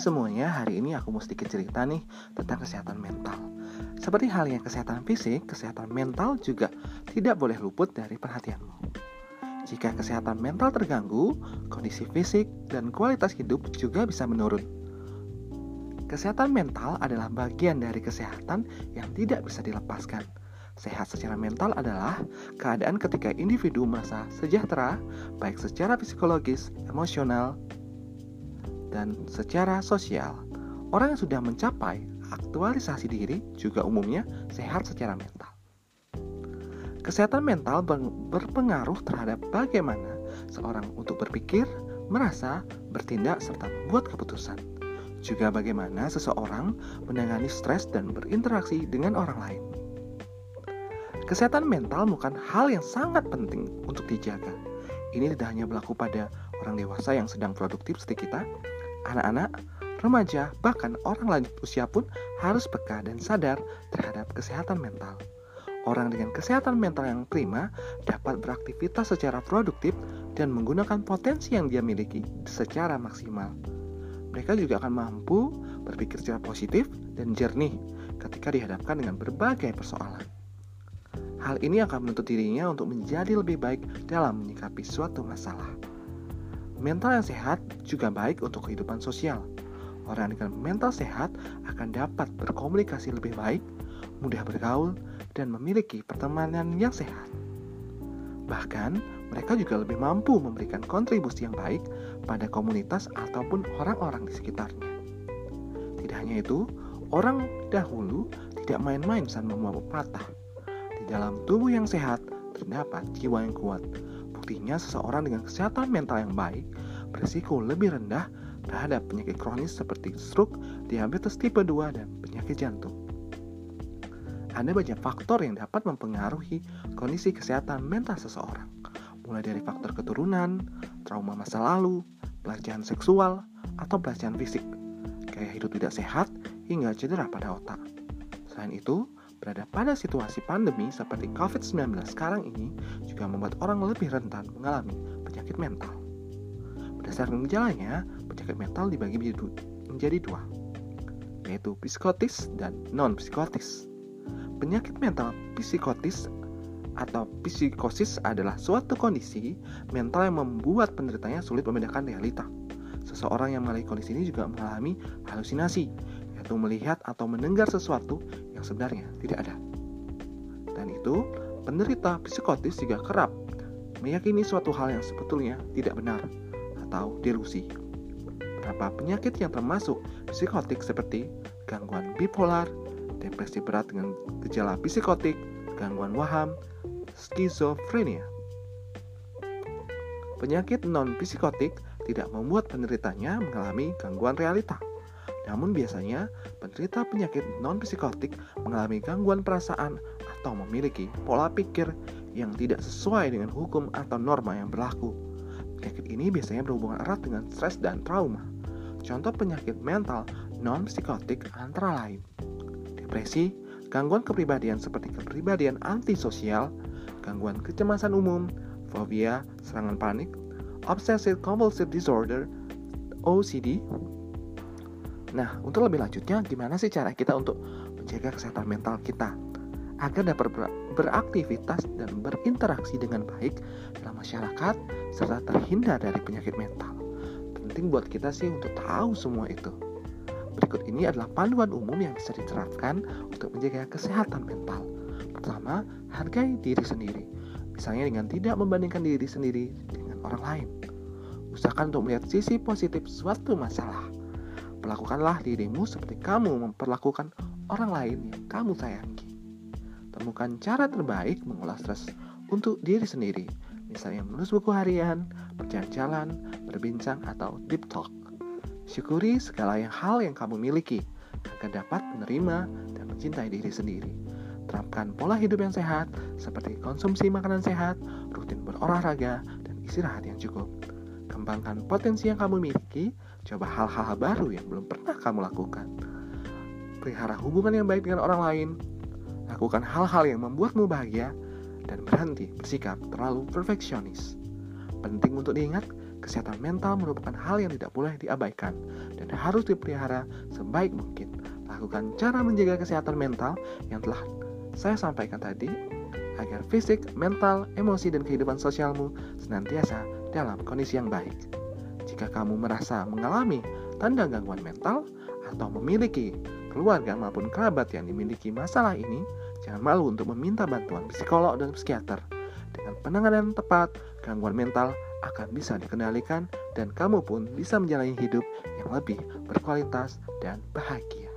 semuanya, hari ini aku mau sedikit cerita nih tentang kesehatan mental. Seperti halnya kesehatan fisik, kesehatan mental juga tidak boleh luput dari perhatianmu. Jika kesehatan mental terganggu, kondisi fisik dan kualitas hidup juga bisa menurun. Kesehatan mental adalah bagian dari kesehatan yang tidak bisa dilepaskan. Sehat secara mental adalah keadaan ketika individu merasa sejahtera, baik secara psikologis, emosional, dan secara sosial. Orang yang sudah mencapai aktualisasi diri juga umumnya sehat secara mental. Kesehatan mental berpengaruh terhadap bagaimana seorang untuk berpikir, merasa, bertindak, serta membuat keputusan. Juga bagaimana seseorang menangani stres dan berinteraksi dengan orang lain. Kesehatan mental bukan hal yang sangat penting untuk dijaga. Ini tidak hanya berlaku pada orang dewasa yang sedang produktif seperti kita, anak-anak, remaja, bahkan orang lanjut usia pun harus peka dan sadar terhadap kesehatan mental. Orang dengan kesehatan mental yang prima dapat beraktivitas secara produktif dan menggunakan potensi yang dia miliki secara maksimal. Mereka juga akan mampu berpikir secara positif dan jernih ketika dihadapkan dengan berbagai persoalan. Hal ini akan menuntut dirinya untuk menjadi lebih baik dalam menyikapi suatu masalah. Mental yang sehat juga baik untuk kehidupan sosial. Orang dengan mental sehat akan dapat berkomunikasi lebih baik, mudah bergaul, dan memiliki pertemanan yang sehat. Bahkan, mereka juga lebih mampu memberikan kontribusi yang baik pada komunitas ataupun orang-orang di sekitarnya. Tidak hanya itu, orang dahulu tidak main-main saat membawa patah. Di dalam tubuh yang sehat terdapat jiwa yang kuat, Buktinya seseorang dengan kesehatan mental yang baik berisiko lebih rendah terhadap penyakit kronis seperti stroke, diabetes tipe 2, dan penyakit jantung. Ada banyak faktor yang dapat mempengaruhi kondisi kesehatan mental seseorang, mulai dari faktor keturunan, trauma masa lalu, pelecehan seksual, atau pelecehan fisik, gaya hidup tidak sehat, hingga cedera pada otak. Selain itu, berada pada situasi pandemi seperti COVID-19 sekarang ini juga membuat orang lebih rentan mengalami penyakit mental. Berdasarkan gejalanya, penyakit mental dibagi menjadi dua, yaitu psikotis dan non-psikotis. Penyakit mental psikotis atau psikosis adalah suatu kondisi mental yang membuat penderitanya sulit membedakan realita. Seseorang yang mengalami kondisi ini juga mengalami halusinasi, yaitu melihat atau mendengar sesuatu yang sebenarnya tidak ada. Dan itu, penderita psikotis juga kerap meyakini suatu hal yang sebetulnya tidak benar atau delusi. Beberapa penyakit yang termasuk psikotik seperti gangguan bipolar, depresi berat dengan gejala psikotik, gangguan waham, skizofrenia. Penyakit non-psikotik tidak membuat penderitanya mengalami gangguan realita. Namun biasanya penderita penyakit non-psikotik mengalami gangguan perasaan atau memiliki pola pikir yang tidak sesuai dengan hukum atau norma yang berlaku. Penyakit ini biasanya berhubungan erat dengan stres dan trauma. Contoh penyakit mental non-psikotik antara lain depresi, gangguan kepribadian seperti kepribadian antisosial, gangguan kecemasan umum, fobia, serangan panik, obsessive compulsive disorder, OCD, Nah, untuk lebih lanjutnya, gimana sih cara kita untuk menjaga kesehatan mental kita agar dapat beraktivitas dan berinteraksi dengan baik dalam masyarakat serta terhindar dari penyakit mental? Penting buat kita sih untuk tahu semua itu. Berikut ini adalah panduan umum yang bisa diterapkan untuk menjaga kesehatan mental. Pertama, hargai diri sendiri. Misalnya dengan tidak membandingkan diri sendiri dengan orang lain. Usahakan untuk melihat sisi positif suatu masalah Perlakukanlah dirimu seperti kamu memperlakukan orang lain yang kamu sayangi. Temukan cara terbaik mengolah stres untuk diri sendiri, misalnya menulis buku harian, berjalan-jalan, berbincang, atau deep talk. Syukuri segala yang hal yang kamu miliki agar dapat menerima dan mencintai diri sendiri. Terapkan pola hidup yang sehat seperti konsumsi makanan sehat, rutin berolahraga, dan istirahat yang cukup. Kembangkan potensi yang kamu miliki Coba hal-hal baru yang belum pernah kamu lakukan. Pelihara hubungan yang baik dengan orang lain. Lakukan hal-hal yang membuatmu bahagia dan berhenti bersikap terlalu perfeksionis. Penting untuk diingat, kesehatan mental merupakan hal yang tidak boleh diabaikan dan harus dipelihara sebaik mungkin. Lakukan cara menjaga kesehatan mental yang telah saya sampaikan tadi agar fisik, mental, emosi, dan kehidupan sosialmu senantiasa dalam kondisi yang baik. Jika kamu merasa mengalami tanda gangguan mental atau memiliki keluarga maupun kerabat yang dimiliki masalah ini, jangan malu untuk meminta bantuan psikolog dan psikiater. Dengan penanganan tepat, gangguan mental akan bisa dikendalikan dan kamu pun bisa menjalani hidup yang lebih berkualitas dan bahagia.